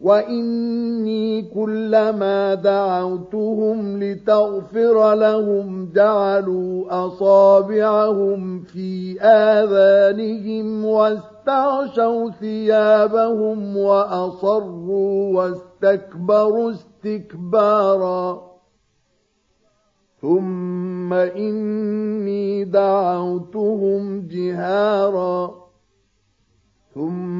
وإني كلما دعوتهم لتغفر لهم جعلوا أصابعهم في آذانهم واستغشوا ثيابهم وأصروا واستكبروا استكبارا ثم إني دعوتهم جهارا ثم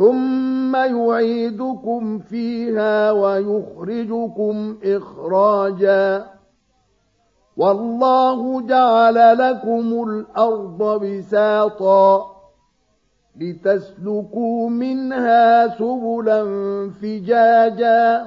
ثم يعيدكم فيها ويخرجكم إخراجا والله جعل لكم الأرض بساطا لتسلكوا منها سبلا فجاجا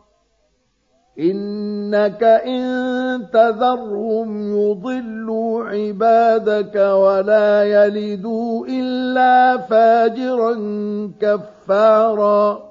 إنك إن تذرهم يضلوا عبادك ولا يلدوا إلا فاجرا كفارا